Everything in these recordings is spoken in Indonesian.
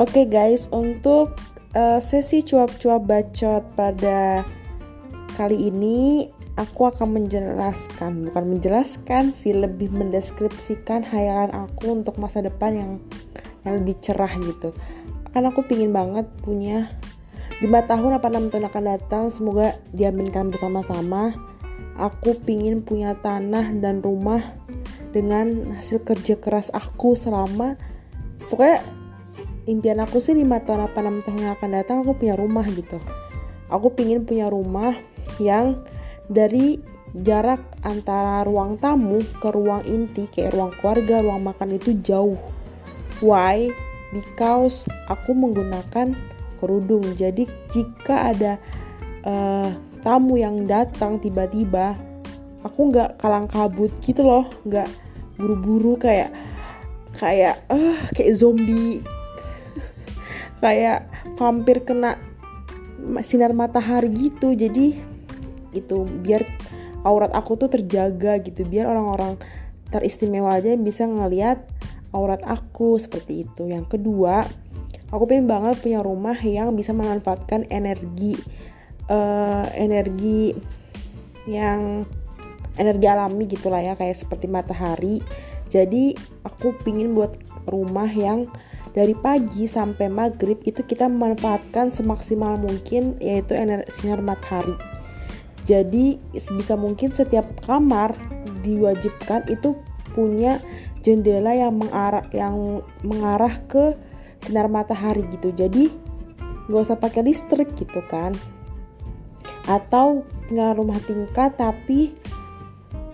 Oke okay guys, untuk uh, sesi cuap-cuap bacot pada kali ini aku akan menjelaskan, bukan menjelaskan sih, lebih mendeskripsikan hayalan aku untuk masa depan yang yang lebih cerah gitu. Kan aku pingin banget punya 5 tahun apa 6 tahun akan datang, semoga diaminkan bersama-sama. Aku pingin punya tanah dan rumah dengan hasil kerja keras aku selama pokoknya impian aku sih 5 tahun apa 6 tahun yang akan datang aku punya rumah gitu aku pingin punya rumah yang dari jarak antara ruang tamu ke ruang inti kayak ruang keluarga, ruang makan itu jauh. Why? Because aku menggunakan kerudung. Jadi jika ada uh, tamu yang datang tiba-tiba, aku nggak kalang kabut gitu loh, nggak buru-buru kayak kayak uh, kayak zombie kayak vampir kena sinar matahari gitu. Jadi itu biar aurat aku tuh terjaga gitu. Biar orang-orang teristimewa aja bisa ngeliat aurat aku seperti itu. Yang kedua aku pengen banget punya rumah yang bisa memanfaatkan energi uh, energi yang energi alami gitulah ya. Kayak seperti matahari jadi aku pingin buat rumah yang dari pagi sampai maghrib itu kita memanfaatkan semaksimal mungkin yaitu energi sinar matahari. Jadi sebisa mungkin setiap kamar diwajibkan itu punya jendela yang mengarah yang mengarah ke sinar matahari gitu. Jadi nggak usah pakai listrik gitu kan. Atau punya rumah tingkat tapi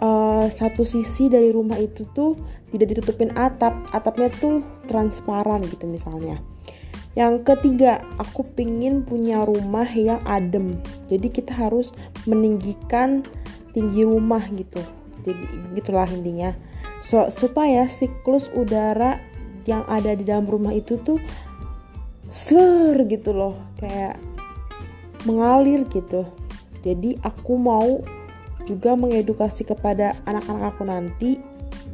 uh, satu sisi dari rumah itu tuh tidak ditutupin atap atapnya tuh transparan gitu misalnya. Yang ketiga aku pingin punya rumah yang adem. Jadi kita harus meninggikan tinggi rumah gitu. Jadi gitulah intinya. So, supaya siklus udara yang ada di dalam rumah itu tuh slur gitu loh. Kayak mengalir gitu. Jadi aku mau juga mengedukasi kepada anak-anak aku nanti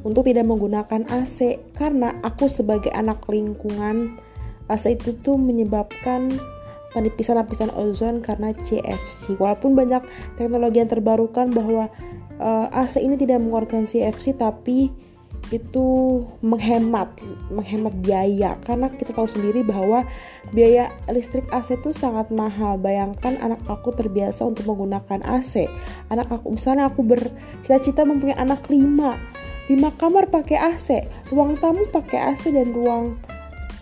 untuk tidak menggunakan AC karena aku sebagai anak lingkungan AC itu tuh menyebabkan penipisan lapisan ozon karena CFC. Walaupun banyak teknologi yang terbarukan bahwa uh, eh, AC ini tidak mengeluarkan CFC tapi itu menghemat menghemat biaya. Karena kita tahu sendiri bahwa biaya listrik AC itu sangat mahal. Bayangkan anak aku terbiasa untuk menggunakan AC anak aku misalnya aku bercita-cita mempunyai anak lima. Lima kamar pakai AC ruang tamu pakai AC dan ruang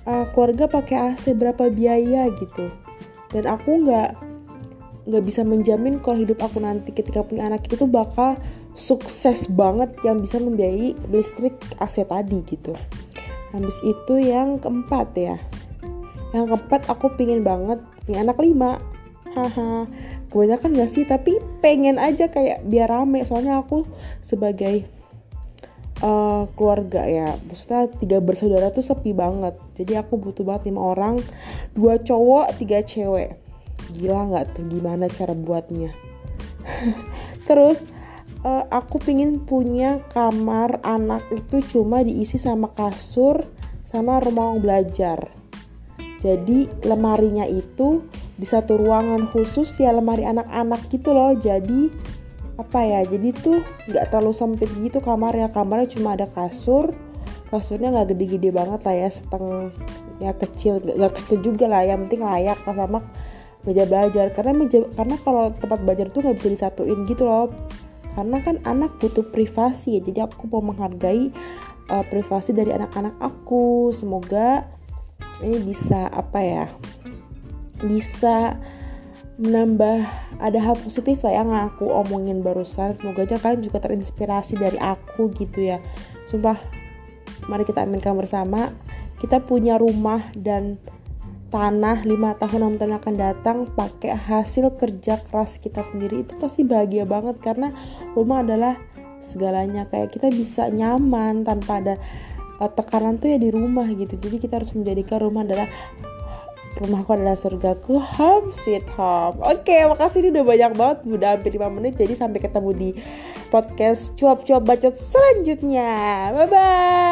uh, keluarga pakai AC berapa biaya gitu. Dan aku nggak nggak bisa menjamin kalau hidup aku nanti ketika punya anak itu bakal sukses banget yang bisa membiayai listrik AC tadi gitu. Habis itu yang keempat ya. Yang keempat aku pingin banget punya anak lima. Haha. Kebanyakan gak sih tapi pengen aja kayak biar rame. Soalnya aku sebagai uh, keluarga ya maksudnya tiga bersaudara tuh sepi banget. Jadi aku butuh banget lima orang dua cowok tiga cewek. Gila nggak tuh gimana cara buatnya? Terus uh, aku pingin punya kamar anak itu cuma diisi sama kasur sama ruang belajar. Jadi lemarinya itu di satu ruangan khusus ya lemari anak-anak gitu loh. Jadi apa ya jadi tuh nggak terlalu sempit gitu kamarnya kamarnya cuma ada kasur kasurnya nggak gede-gede banget lah ya setengah ya kecil nggak kecil juga lah. Yang penting layak lah sama meja belajar. Karena meja karena kalau tempat belajar tuh nggak bisa disatuin gitu loh karena kan anak butuh privasi ya jadi aku mau menghargai uh, privasi dari anak-anak aku. Semoga ini bisa apa ya bisa menambah ada hal positif lah yang aku omongin barusan. Semoga aja kalian juga terinspirasi dari aku gitu ya. Sumpah mari kita aminkan bersama. Kita punya rumah dan tanah 5 tahun 6 tahun akan datang pakai hasil kerja keras kita sendiri itu pasti bahagia banget karena rumah adalah segalanya. Kayak kita bisa nyaman tanpa ada uh, tekanan tuh ya di rumah gitu. Jadi kita harus menjadikan rumah adalah rumahku adalah surgaku home sweet home. Oke makasih ini udah banyak banget udah hampir 5 menit jadi sampai ketemu di podcast cuap-cuap bacot selanjutnya. Bye bye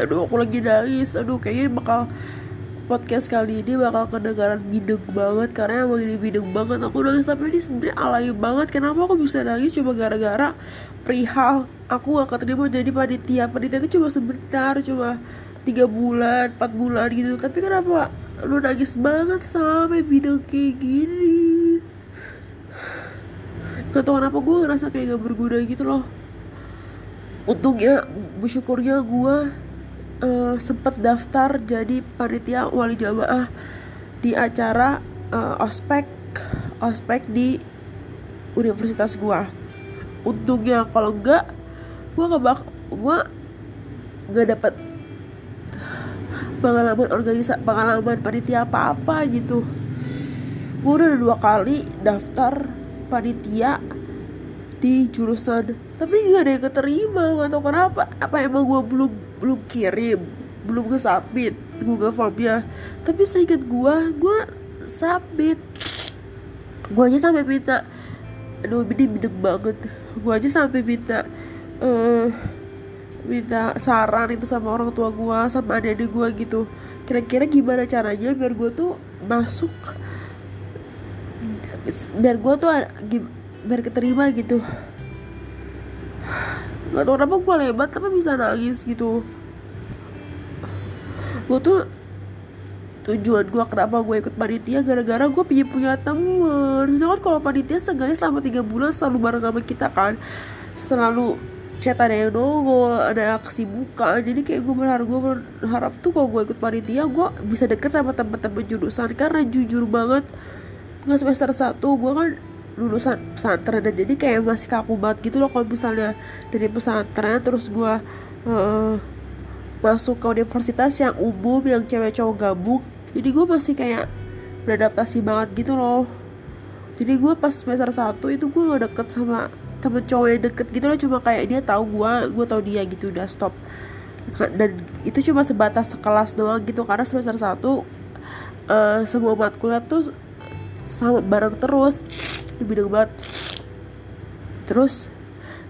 aduh aku lagi nangis. Aduh kayaknya bakal podcast kali ini bakal kedengaran bideng banget. Karena emang ini bideng banget. Aku nangis tapi ini sebenarnya alay banget. Kenapa aku bisa nangis? Cuma gara-gara perihal aku gak keterima jadi panitia. Panitia itu cuma sebentar cuma tiga bulan empat bulan gitu. Tapi kenapa lu nangis banget sampai bideng kayak gini? Gak tau kenapa gue ngerasa kayak gak berguna gitu loh. Untungnya bersyukurnya gue uh, sempet daftar jadi panitia wali jamaah di acara uh, ospek ospek di universitas gua. Untungnya kalau enggak gua nggak bak gua nggak dapat pengalaman organisasi pengalaman panitia apa apa gitu. Gua udah dua kali daftar panitia di jurusan tapi nggak ada yang keterima atau kenapa apa emang gue belum belum kirim belum gue submit Google Formnya tapi seingat gue gue submit. Gue aja sampai minta aduh ini bideng banget. Gue aja sampai minta uh, minta saran itu sama orang tua gue sama adik-adik gue gitu. Kira-kira gimana caranya biar gue tuh masuk? Biar gue tuh biar keterima gitu Gak tau kenapa gue lebat tapi bisa nangis gitu. Gue tuh tujuan gue kenapa gue ikut panitia gara-gara gue punya punya temen. Misalkan kalau panitia seenggaknya selama 3 bulan selalu bareng sama kita kan. Selalu chat ada yang nongol, ada kesibukan. Jadi kayak gue berharap, gue berharap tuh kalau gue ikut panitia gue bisa deket sama teman-teman jurusan. Karena jujur banget Gue semester 1 gue kan lulusan pesantren dan jadi kayak masih kaku banget gitu loh kalau misalnya dari pesantren terus gue uh, masuk ke universitas yang umum yang cewek cowok gabung jadi gue masih kayak beradaptasi banget gitu loh. Jadi gue pas semester satu itu gue gak deket sama temen cowok yang deket gitu loh cuma kayak dia tahu gue gue tahu dia gitu udah stop. Dan itu cuma sebatas sekelas doang gitu karena semester satu uh, semua matkulnya tuh sama bareng terus di bidang banget. Terus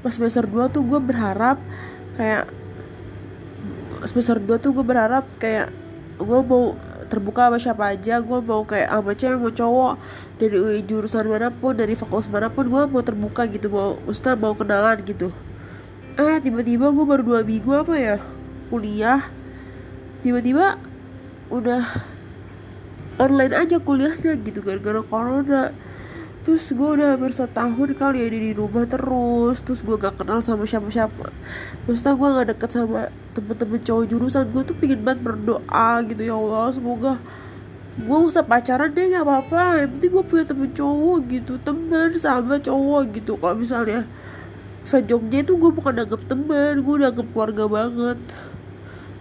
pas semester 2 tuh gue berharap kayak semester 2 tuh gue berharap kayak gue mau terbuka sama siapa aja gue mau kayak sama cewek mau cowok dari jurusan mana pun dari fakultas mana pun gue mau terbuka gitu mau ustaz mau kenalan gitu. Eh tiba-tiba gue baru dua minggu apa ya kuliah tiba-tiba udah online aja kuliahnya gitu gara-gara corona terus gue udah hampir setahun kali ya di rumah terus. Terus gue gak kenal sama siapa-siapa. Maksudnya gue gak deket sama temen-temen cowok jurusan. Gue tuh pingin banget berdoa gitu ya Allah semoga gue usah pacaran deh gak apa-apa. Yang penting gue punya temen cowok gitu teman sama cowok gitu. Kalau misalnya sejognya itu gue bukan anggap temen gue udah anggap keluarga banget.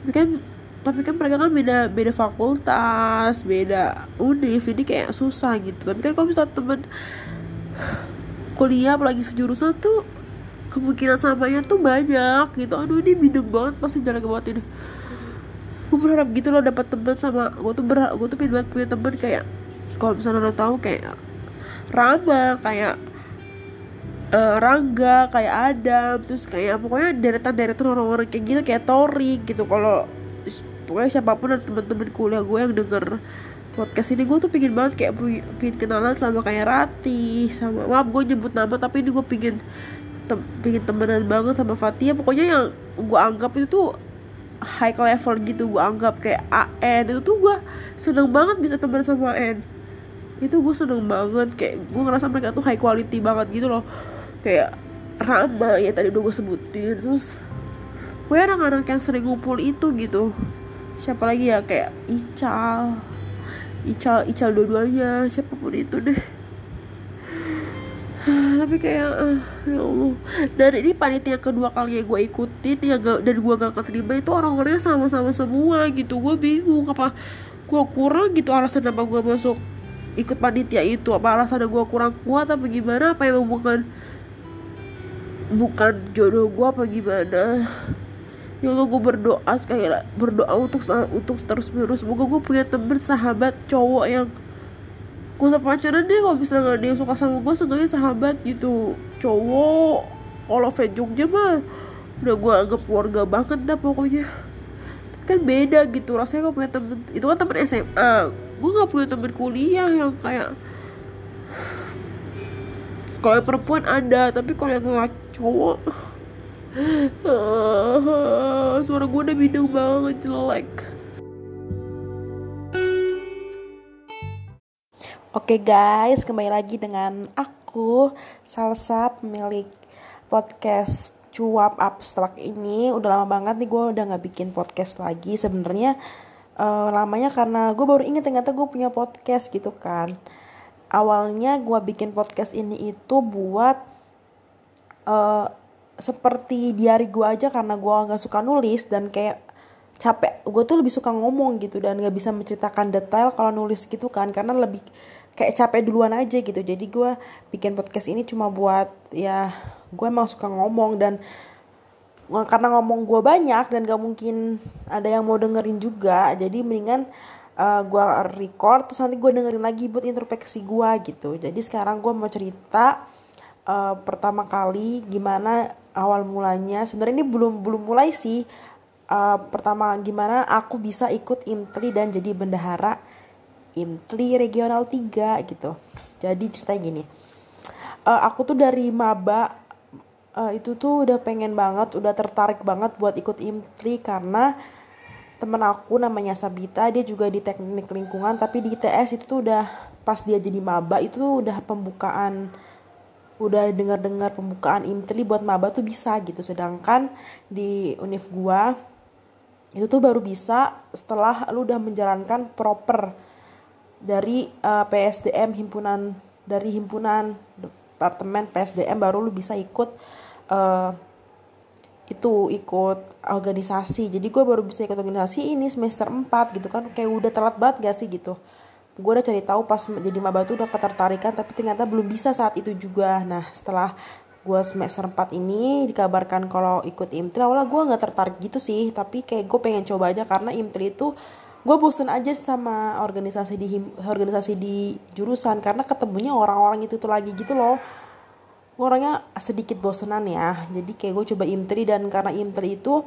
Tapi kan tapi kan mereka kan beda beda fakultas beda univ ini kayak susah gitu. Tapi kan kalau misalnya temen kuliah apalagi sejurusan tuh kemungkinan samanya tuh banyak gitu. Aduh ini bideng banget pasti jalan banget ini. Gue berharap gitu loh dapat temen sama gue tuh berharap gue tuh pengen banget punya temen kayak kalau misalnya lo tahu kayak Rama kayak uh, Rangga kayak Adam terus kayak pokoknya deretan deretan orang-orang kayak gitu kayak Tori gitu. Kalau pokoknya siapa pun dan teman-teman kuliah gue yang denger podcast ini gue tuh pingin banget kayak pingin kenalan sama kayak Rati sama maaf gue nyebut nama tapi ini gue pingin tem pingin temenan banget sama Fatia pokoknya yang gue anggap itu tuh high level gitu gue anggap kayak AN itu tuh gue seneng banget bisa temenan sama AN itu gue seneng banget kayak gue ngerasa mereka tuh high quality banget gitu loh. Kayak Rama ya tadi udah gue sebutin terus gue anak-anak yang sering ngumpul itu gitu. Siapa lagi ya? Kayak Ical. Ical Ical dua-duanya. Siapa pun itu deh. Tapi kayak uh, ya Allah. Dan ini panitia kedua kali gue ikutin ya gak, dan gue gak keterima itu orang-orangnya sama-sama semua gitu. Gue bingung apa gue kurang gitu alasan apa gue masuk ikut panitia itu. Apa alasan gue kurang kuat apa gimana? Apa emang bukan bukan jodoh gue apa gimana ya Allah gue berdoa sekali berdoa untuk untuk terus menerus. Semoga gue punya temen sahabat cowok yang gue usah pacaran deh kalau bisa nggak dia suka sama gue seenggaknya sahabat gitu. Cowok kalau Jogja mah udah gue anggap keluarga banget dah pokoknya. Kan beda gitu rasanya gue punya temen. Itu kan temen SMA gue gak punya temen kuliah yang kayak kalau perempuan ada tapi kalau yang cowok suara gue udah bidung banget jelek. Oke guys, kembali lagi dengan aku Salsa pemilik podcast cuap abstrak ini. Udah lama banget nih gue udah nggak bikin podcast lagi. Sebenarnya uh, lamanya karena gue baru inget ternyata gue punya podcast gitu kan. Awalnya gue bikin podcast ini itu buat uh, seperti diary gue aja karena gue nggak suka nulis dan kayak capek. Gue tuh lebih suka ngomong gitu dan nggak bisa menceritakan detail kalau nulis gitu kan karena lebih kayak capek duluan aja gitu. Jadi gue bikin podcast ini cuma buat ya gue emang suka ngomong dan karena ngomong gue banyak dan gak mungkin ada yang mau dengerin juga. Jadi mendingan uh, gue record terus nanti gue dengerin lagi buat introspeksi gue gitu. Jadi sekarang gue mau cerita uh, pertama kali gimana awal mulanya sebenarnya ini belum belum mulai sih uh, pertama gimana aku bisa ikut imtri dan jadi bendahara Imtli Regional 3 gitu. Jadi ceritanya gini. Uh, aku tuh dari maba uh, itu tuh udah pengen banget, udah tertarik banget buat ikut Imtli karena temen aku namanya Sabita, dia juga di teknik lingkungan tapi di ITS itu tuh udah pas dia jadi maba itu tuh udah pembukaan udah dengar-dengar pembukaan Imtli buat maba tuh bisa gitu. Sedangkan di univ gua itu tuh baru bisa setelah lu udah menjalankan proper dari uh, eh, PSDM himpunan dari himpunan departemen PSDM baru lu bisa ikut uh, itu ikut organisasi. Jadi gue baru bisa ikut organisasi ini semester 4 gitu kan. Kayak udah telat banget gak sih gitu gue udah cari tahu pas jadi maba tuh udah ketertarikan tapi ternyata belum bisa saat itu juga. Nah setelah gue semester 4 ini dikabarkan kalau ikut imtri awalnya gue nggak tertarik gitu sih tapi kayak gue pengen coba aja karena imtri itu gue bosen aja sama organisasi di organisasi di jurusan karena ketemunya orang-orang itu tuh lagi gitu loh. Orangnya sedikit bosenan ya jadi kayak gue coba imtri dan karena imtri itu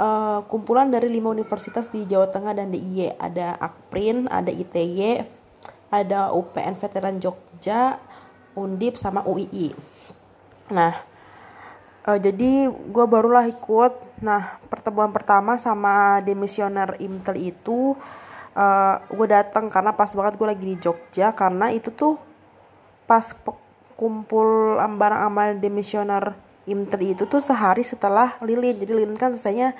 uh, kumpulan dari lima universitas di Jawa Tengah dan DIY ada Akprin ada ITY ada UPN Veteran Jogja Undip sama UII nah uh, jadi gue barulah ikut. Nah pertemuan pertama sama demisioner Imtel itu uh, eh, gue datang karena pas banget gue lagi di Jogja karena itu tuh pas kumpul barang amal demisioner Imtel itu tuh sehari setelah lilin. Jadi lilin kan selesainya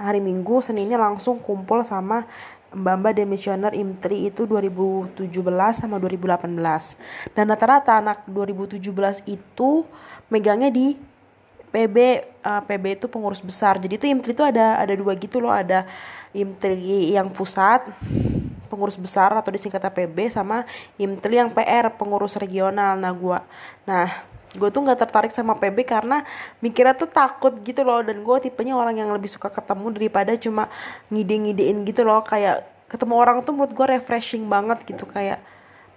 hari Minggu Seninnya langsung kumpul sama mbak-mbak demisioner IMTRI itu 2017 sama 2018 dan rata-rata anak 2017 itu megangnya di PB uh, eh, PB itu pengurus besar. Jadi itu IMTRI itu ada ada dua gitu loh. Ada IMTRI yang pusat pengurus besar atau disingkat PB sama IMTRI yang PR pengurus regional. Nah gua nah gue tuh nggak tertarik sama PB karena mikirnya tuh takut gitu loh. Dan gue tipenya orang yang lebih suka ketemu daripada cuma ngide-ngidein gitu loh. Kayak ketemu orang tuh menurut gue refreshing banget gitu. Kayak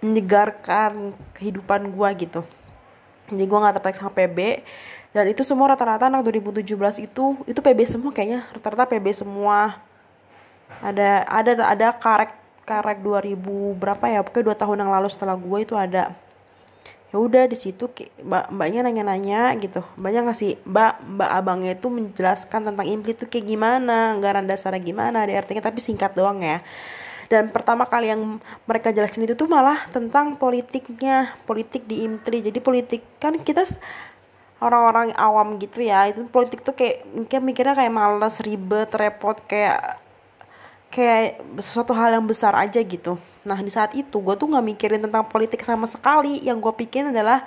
menyegarkan kehidupan gue gitu. Jadi gue nggak tertarik sama PB dan itu semua rata-rata anak 2017 itu itu PB semua kayaknya. Rata-rata PB semua. Ada ada ada karek karek 2000 berapa ya? Pokoknya dua tahun yang lalu setelah gue itu ada ya udah di situ mbak mbaknya nanya-nanya gitu. Mbaknya ngasih mbak mbak abangnya itu menjelaskan tentang impli itu kayak gimana anggaran dasarnya gimana ada artinya tapi singkat doang ya. Dan pertama kali yang mereka jelasin itu tuh malah tentang politiknya politik di impli. Jadi politik kan kita orang-orang awam gitu ya itu politik tuh kayak mikirnya kayak males ribet repot kayak kayak sesuatu hal yang besar aja gitu. Nah di saat itu gue tuh nggak mikirin tentang politik sama sekali. Yang gue pikirin adalah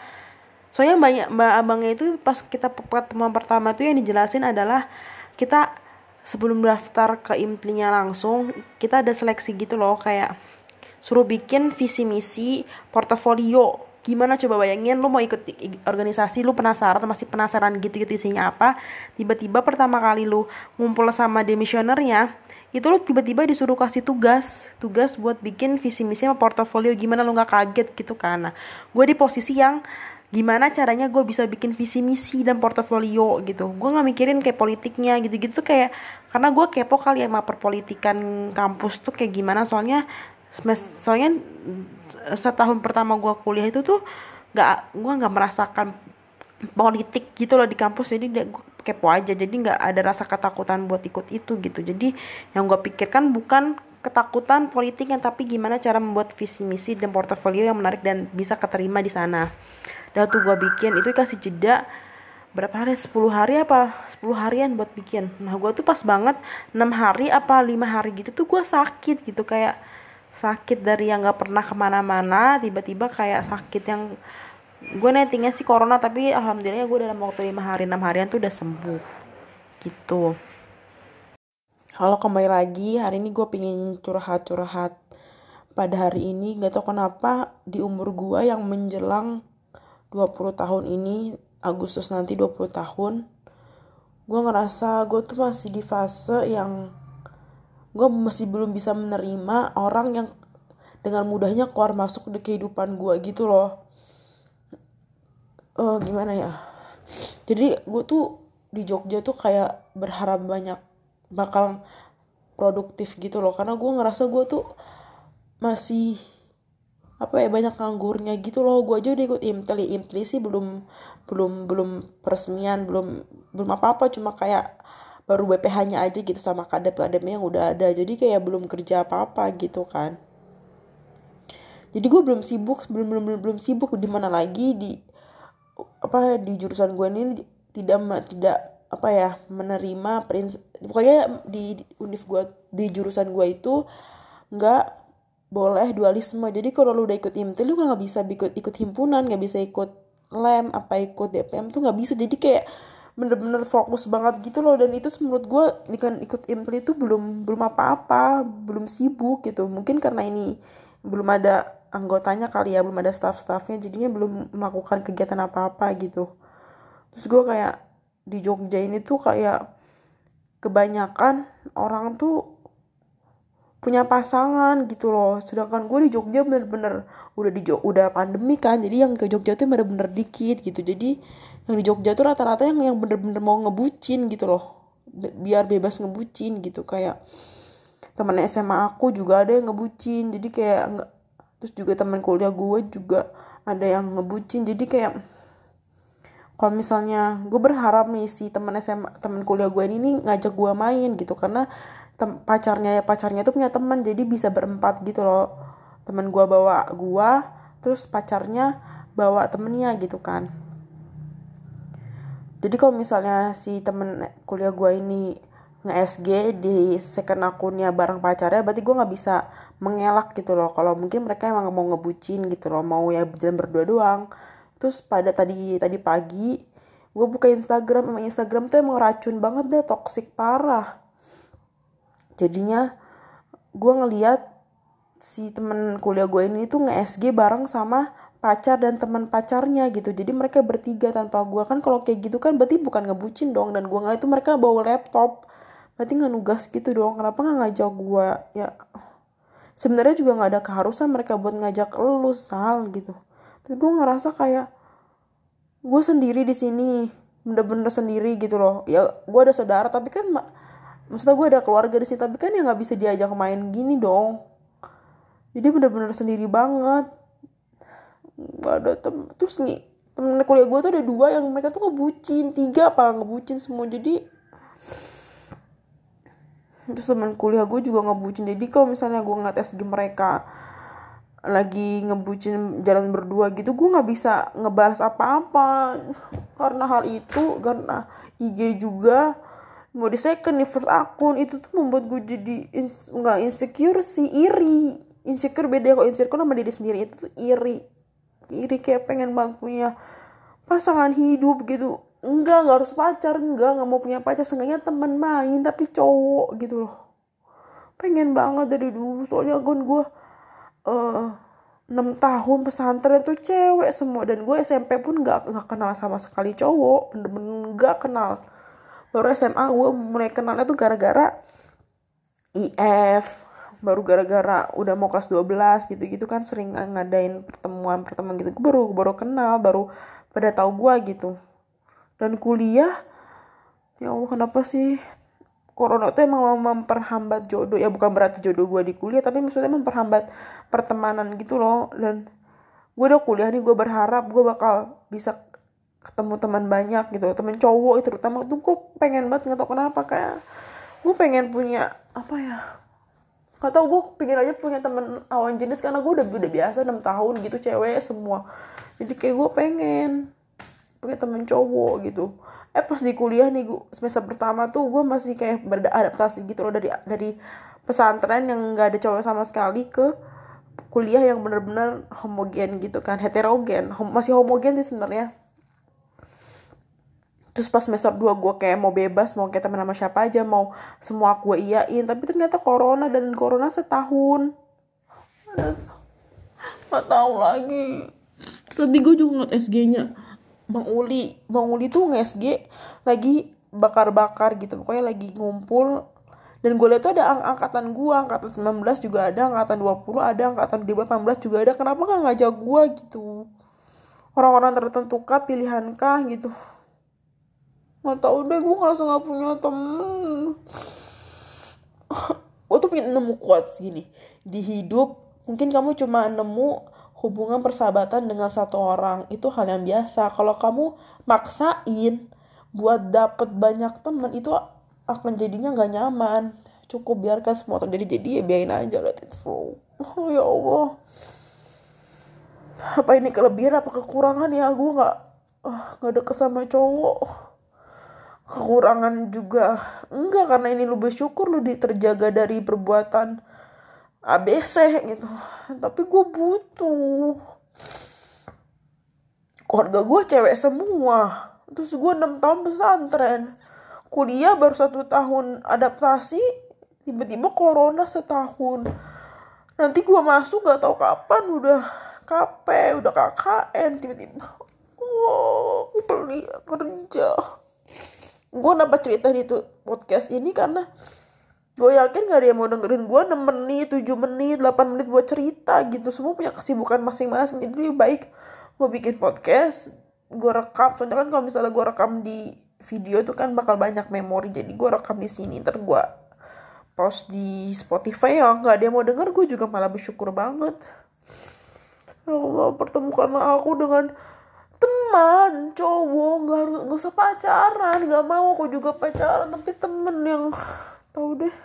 soalnya banyak mbak abangnya itu pas kita pertemuan pertama tuh yang dijelasin adalah kita sebelum daftar ke imtlinya langsung kita ada seleksi gitu loh. Kayak suruh bikin visi misi portofolio gimana coba bayangin lu mau ikut organisasi lu penasaran masih penasaran gitu gitu isinya apa tiba-tiba pertama kali lu ngumpul sama demisionernya itu lu tiba-tiba disuruh kasih tugas tugas buat bikin visi misi sama portofolio gimana lu nggak kaget gitu kan. Nah gue di posisi yang gimana caranya gue bisa bikin visi misi dan portofolio gitu. Gue nggak mikirin kayak politiknya gitu-gitu tuh kayak karena gue kepo kali ya sama perpolitikan kampus tuh kayak gimana soalnya soalnya setahun pertama gue kuliah itu tuh nggak gue nggak merasakan politik gitu loh di kampus. Jadi gue kepo aja. Jadi nggak ada rasa ketakutan buat ikut itu gitu. Jadi yang gue pikirkan bukan ketakutan politik yang tapi gimana cara membuat visi misi dan portofolio yang menarik dan bisa keterima di sana. Udah tuh gue bikin itu kasih jeda berapa hari? 10 hari apa? 10 harian buat bikin. Nah gue tuh pas banget 6 hari apa lima hari gitu tuh gue sakit gitu. Kayak sakit dari yang gak pernah ke mana-mana tiba-tiba kayak sakit yang gue nettingnya sih corona tapi alhamdulillah gue dalam waktu lima hari enam harian tuh udah sembuh gitu. Kalau kembali lagi. Hari ini gue pengen curhat-curhat. Pada hari ini gak tau kenapa di umur gue yang menjelang 20 tahun ini Agustus nanti 20 tahun gue ngerasa gue tuh masih di fase yang gue masih belum bisa menerima orang yang dengan mudahnya keluar masuk di kehidupan gue gitu loh. Uh, gimana ya? Jadi gue tuh di Jogja tuh kayak berharap banyak bakal produktif gitu loh. Karena gue ngerasa gue tuh masih apa ya banyak nganggurnya gitu loh. Gue aja udah ikut imtli imtli sih belum belum belum peresmian belum belum apa apa cuma kayak baru BPH-nya aja gitu sama kadep kadepnya yang udah ada. Jadi kayak belum kerja apa apa gitu kan. Jadi gue belum sibuk belum belum belum, belum sibuk di mana lagi di apa di jurusan gue ini tidak tidak apa ya menerima prinsip pokoknya di, di univ gue di jurusan gue itu nggak boleh dualisme. Jadi kalau lu udah ikut IMT lu nggak bisa ikut ikut himpunan nggak bisa ikut lem apa ikut DPM tuh nggak bisa. Jadi kayak bener-bener fokus banget gitu loh. Dan itu menurut gue dengan ikut IMT itu belum belum apa-apa belum sibuk gitu. Mungkin karena ini belum ada anggotanya kali ya belum ada staff-staffnya jadinya belum melakukan kegiatan apa-apa gitu. Terus gue kayak di Jogja ini tuh kayak kebanyakan orang tuh punya pasangan gitu loh. Sedangkan gue di Jogja bener-bener udah di udah pandemi kan jadi yang ke Jogja tuh bener-bener dikit gitu. Jadi yang di Jogja tuh rata-rata yang yang bener-bener mau ngebucin gitu loh. Biar bebas ngebucin gitu. Kayak temen SMA aku juga ada yang ngebucin. Jadi kayak enggak terus juga teman kuliah gue juga ada yang ngebucin. Jadi kayak kalau misalnya gue berharap nih si teman SMA teman kuliah gue ini ngajak gue main gitu. Karena pacarnya ya pacarnya tuh punya teman jadi bisa berempat gitu loh. Teman gue bawa gue terus pacarnya bawa temennya gitu kan jadi kalau misalnya si temen kuliah gue ini nge-SG di second akunnya bareng pacarnya berarti gue nggak bisa mengelak gitu loh. Kalau mungkin mereka emang mau ngebucin gitu loh mau ya jalan berdua doang. Terus pada tadi tadi pagi gue buka Instagram emang Instagram tuh emang racun banget deh toxic parah. Jadinya gue ngeliat si temen kuliah gue ini tuh nge-SG bareng sama pacar dan teman pacarnya gitu. Jadi mereka bertiga tanpa gue kan kalau kayak gitu kan berarti bukan ngebucin dong. Dan gue ngeliat itu mereka bawa laptop. Berarti nggak nugas gitu dong. Kenapa nggak ngajak gue ya sebenarnya juga nggak ada keharusan mereka buat ngajak lu sal gitu. Tapi gue ngerasa kayak gue sendiri di sini. Bener-bener sendiri gitu loh. Ya gue ada saudara tapi kan maksudnya gue ada keluarga di sini tapi kan ya nggak bisa diajak main gini dong. Jadi bener-bener sendiri banget ada tem terus nih temen kuliah gue tuh ada dua yang mereka tuh ngebucin tiga apa ngebucin semua jadi terus temen kuliah gue juga ngebucin jadi kalau misalnya gue ngeliat SG mereka lagi ngebucin jalan berdua gitu gue nggak bisa ngebalas apa-apa karena hal itu karena IG juga mau di second di first akun itu tuh membuat gue jadi nggak ins insecure sih iri. Insecure beda kok insecure sama diri sendiri itu tuh iri iri kayak pengen banget punya pasangan hidup gitu. Enggak nggak harus pacar enggak nggak mau punya pacar. Seenggaknya teman main tapi cowok gitu loh. Pengen banget dari dulu soalnya kan gue uh, 6 tahun pesantren tuh cewek semua. Dan gue SMP pun nggak nggak kenal sama sekali cowok. Bener-bener nggak kenal. Baru SMA gue mulai kenalnya tuh gara-gara IF baru gara-gara udah mau kelas 12 gitu-gitu kan sering ngadain pertemuan pertemuan gitu. Gue baru baru kenal baru pada tahu gue gitu. Dan kuliah ya Allah kenapa sih? Corona itu emang memperhambat jodoh. Ya bukan berarti jodoh gue di kuliah tapi maksudnya memperhambat pertemanan gitu loh. Dan gue udah kuliah nih gue berharap gue bakal bisa ketemu teman banyak gitu. Teman cowok itu terutama tuh gue pengen banget nggak tau kenapa kayak gue pengen punya apa ya nggak tau gue pengen aja punya teman awan jenis karena gue udah udah biasa enam tahun gitu cewek semua. Jadi kayak gue pengen punya teman cowok gitu. Eh pas di kuliah nih gue semester pertama tuh gue masih kayak beradaptasi gitu loh dari dari pesantren yang nggak ada cowok sama sekali ke kuliah yang bener-bener homogen gitu kan heterogen. Hom masih homogen sih sebenarnya terus pas semester 2 gue kayak mau bebas mau kayak temen sama siapa aja mau semua gue iyain. Tapi ternyata corona dan corona setahun. Nggak tahu lagi. Sedih gue juga ngeliat SG nya Bang Uli Bang Uli tuh nge-SG lagi bakar-bakar gitu. Pokoknya lagi ngumpul. Dan gue lihat tuh ada ang angkatan gue angkatan 19 juga ada angkatan 20 ada angkatan 18 juga ada. Kenapa gak ngajak gue gitu? Orang-orang tertentu kah pilihan kah gitu nggak tau deh gue ngerasa gak punya temen. Gue tuh punya nemu kuat gini. Di hidup mungkin kamu cuma nemu hubungan persahabatan dengan satu orang. Itu hal yang biasa. Kalau kamu maksain buat dapet banyak temen itu akan jadinya nggak nyaman. Cukup biarkan semua terjadi. Jadi ya biarin aja let it flow. Oh ya Allah. Apa ini kelebihan apa kekurangan ya? Gue nggak ah, nggak uh, deket sama cowok kekurangan juga. Enggak karena ini lu bersyukur lu terjaga dari perbuatan ABC gitu. Tapi gue butuh. Keluarga gue cewek semua. Terus gue enam tahun pesantren. Kuliah baru satu tahun adaptasi tiba-tiba corona setahun. Nanti gue masuk gak tau kapan udah KP udah KKN tiba-tiba wow beli kerja gue nambah cerita di podcast ini karena gue yakin gak ada yang mau dengerin gue 6 menit 7 menit 8 menit buat cerita gitu. Semua punya kesibukan masing-masing. Jadi lebih baik gue bikin podcast gue rekam. Soalnya kan kalau misalnya gue rekam di video itu kan bakal banyak memori. Jadi gue rekam di sini ntar gue post di Spotify. Ya nggak ada yang mau denger gue juga malah bersyukur banget. Ya Allah pertemukanlah aku dengan teman cowok nggak harus nggak usah pacaran nggak mau aku juga pacaran tapi temen yang tahu deh.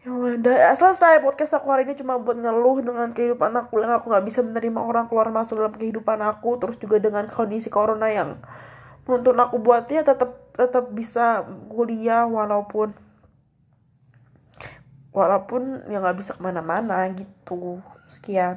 Ya udah ya, selesai podcast aku hari ini cuma buat ngeluh dengan kehidupan aku yang aku nggak bisa menerima orang keluar masuk dalam kehidupan aku terus juga dengan kondisi corona yang menuntut aku buatnya tetap tetap bisa kuliah walaupun walaupun ya nggak bisa ke mana-mana gitu. Sekian